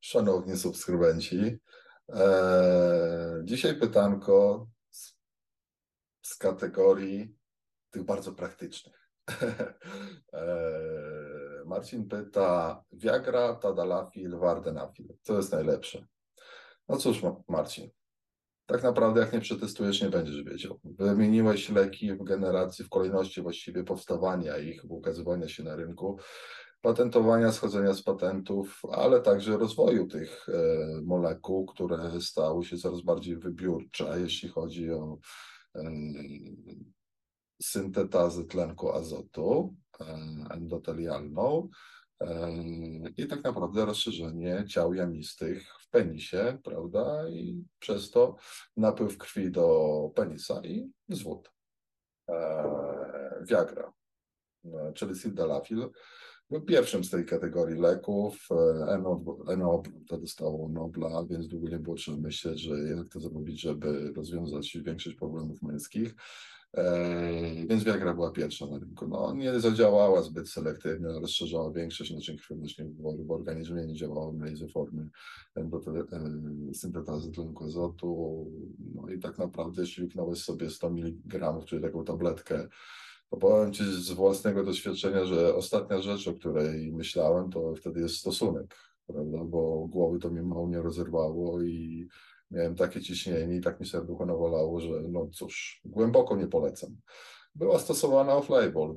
Szanowni subskrybenci, e, dzisiaj pytanko z, z kategorii tych bardzo praktycznych. e, Marcin pyta, Viagra, Tadalafil, Vardenafil, co jest najlepsze? No cóż, Marcin, tak naprawdę jak nie przetestujesz, nie będziesz wiedział. Wymieniłeś leki w generacji, w kolejności właściwie powstawania ich, ukazywania się na rynku patentowania, schodzenia z patentów, ale także rozwoju tych e, molekuł, które stały się coraz bardziej wybiórcze, jeśli chodzi o e, syntetazę tlenku azotu e, endotelialną i tak naprawdę rozszerzenie ciał jamistych w penisie, prawda, i przez to napływ krwi do penisa i zwód. Viagra, czyli sildenafil, był pierwszym z tej kategorii leków. Eno, Eno to dostało Nobla, więc długo nie było trzeba myśleć, że jak to zrobić, żeby rozwiązać większość problemów męskich. E, więc Viagra była pierwsza na rynku. No, nie zadziałała zbyt selektywnie, rozszerzała większość naczyń krwionośnych w organizmie, nie działały na izoformy e, syntetazy tlenku azotu. No i tak naprawdę, jeśli wyknąłeś sobie 100 mg, czyli taką tabletkę powiem Ci z własnego doświadczenia, że ostatnia rzecz, o której myślałem, to wtedy jest stosunek, prawda? bo głowy to mi mało nie rozerwało i miałem takie ciśnienie i tak mi serducho nawalało, że no cóż, głęboko nie polecam. Była stosowana off-label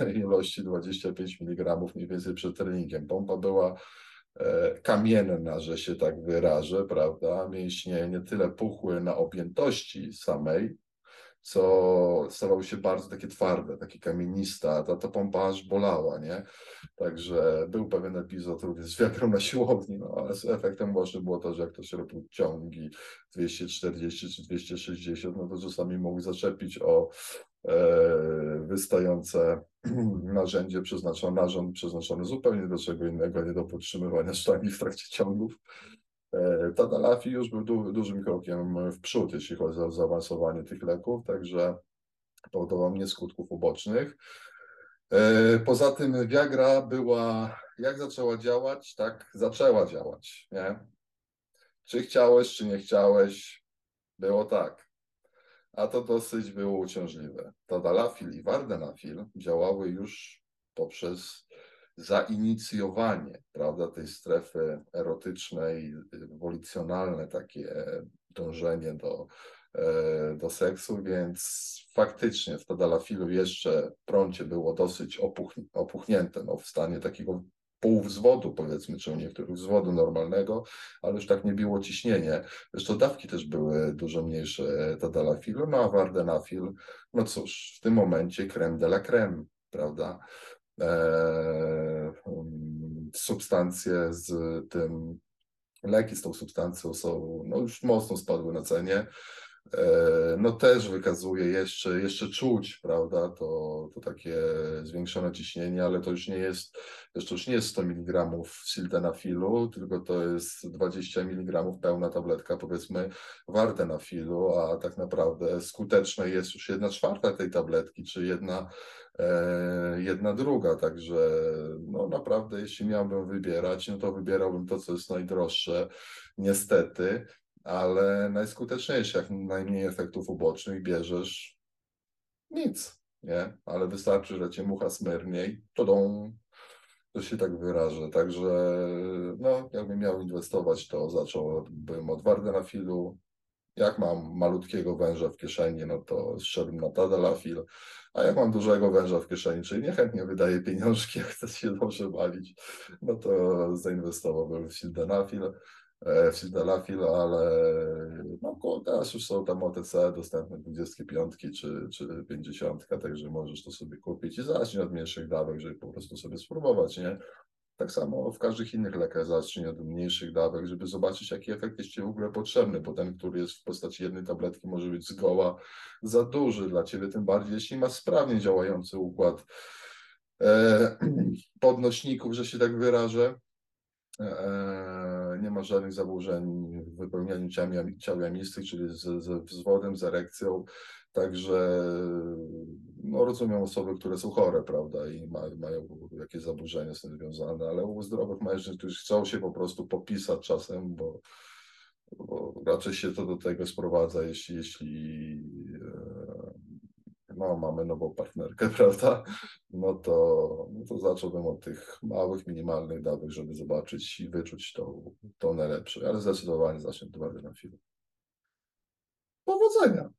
w ilości 25 mg mniej więcej przed treningiem. Pompa była e, kamienna, że się tak wyrażę, prawda? Mięśnie nie tyle puchły na objętości samej, co stawały się bardzo takie twarde, takie kamienista, ta, ta pompa aż bolała, nie? Także był pewien epizod również z wiatrem na siłowni, no ale z efektem właśnie było to, że jak ktoś robił ciągi 240 czy 260, no to czasami mógł zaczepić o e, wystające narzędzie przeznaczone, narząd przeznaczony zupełnie do czego innego, nie do podtrzymywania sztangi w trakcie ciągów. E, Tadalafi już był du dużym krokiem w przód, jeśli chodzi o zaawansowanie tych leków, także powodował mnie skutków ubocznych. E, poza tym Viagra była, jak zaczęła działać, tak zaczęła działać, nie? Czy chciałeś, czy nie chciałeś, było tak. A to dosyć było uciążliwe. Tadalafil i Vardenafil działały już poprzez zainicjowanie prawda, tej strefy erotycznej, wolicjonalne takie dążenie do, e, do seksu, więc faktycznie w Tadalafilu jeszcze prącie było dosyć opuch, opuchnięte, no, w stanie takiego półwzwodu, powiedzmy, czy u niektórych wzwodu normalnego, ale już tak nie było ciśnienie. Zresztą dawki też były dużo mniejsze Tadalafilu, no a Vardenafil, no cóż, w tym momencie creme de la creme, prawda? E, um, substancje z tym, leki z tą substancją są, no już mocno spadły na cenie. E, no też wykazuje jeszcze, jeszcze czuć, prawda, to, to takie zwiększone ciśnienie, ale to już nie jest, jeszcze już nie jest 100 mg sildenafilu, tylko to jest 20 mg pełna tabletka, powiedzmy, vardenafilu, a tak naprawdę skuteczne jest już jedna czwarta tej tabletki, czy jedna, e, jedna druga, także no naprawdę jeśli miałbym wybierać, no to wybierałbym to, co jest najdroższe, niestety, ale najskuteczniejsze, jak najmniej efektów ubocznych bierzesz nic, nie? Ale wystarczy, że cię mucha smyrniej, to dą, to się tak wyrażę. Także no, jakbym miał inwestować, to zacząłbym od Wardenafilu. Jak mam malutkiego węża w kieszeni, no to szedłbym na Tadalafil, a jak mam dużego węża w kieszeni, czyli niechętnie wydaję pieniążki, jak chcę się dobrze bawić, no to zainwestowałbym w Sildenafil. E, Sildenafil, ale no, teraz już są tam OTC dostępne 25 czy, czy 50, także możesz to sobie kupić i zacznij od mniejszych dawek, żeby po prostu sobie spróbować, nie? Tak samo w każdych innych lekach zacznij od mniejszych dawek, żeby zobaczyć, jaki efekt jest Ci w ogóle potrzebny, bo ten, który jest w postaci jednej tabletki, może być zgoła za duży dla Ciebie, tym bardziej, jeśli masz sprawnie działający układ e, podnośników, że się tak wyrażę, E, nie ma żadnych zaburzeń w wypełnianiu ciał jamistych, czyli z, z wzwodem, z erekcją. Także no rozumiem osoby, które są chore, prawda, i ma, mają jakieś zaburzenia z tym związane, ale u zdrowych mężczyzn, którzy chcą się po prostu popisać czasem, bo, bo raczej się to do tego sprowadza, jeśli, jeśli no, mamy nową partnerkę, prawda, no to, no to zacząłbym od tych małych, minimalnych dawek, żeby zobaczyć i wyczuć to, to najlepsze, ale zdecydowanie zacznę bardziej na chwilę. Powodzenia!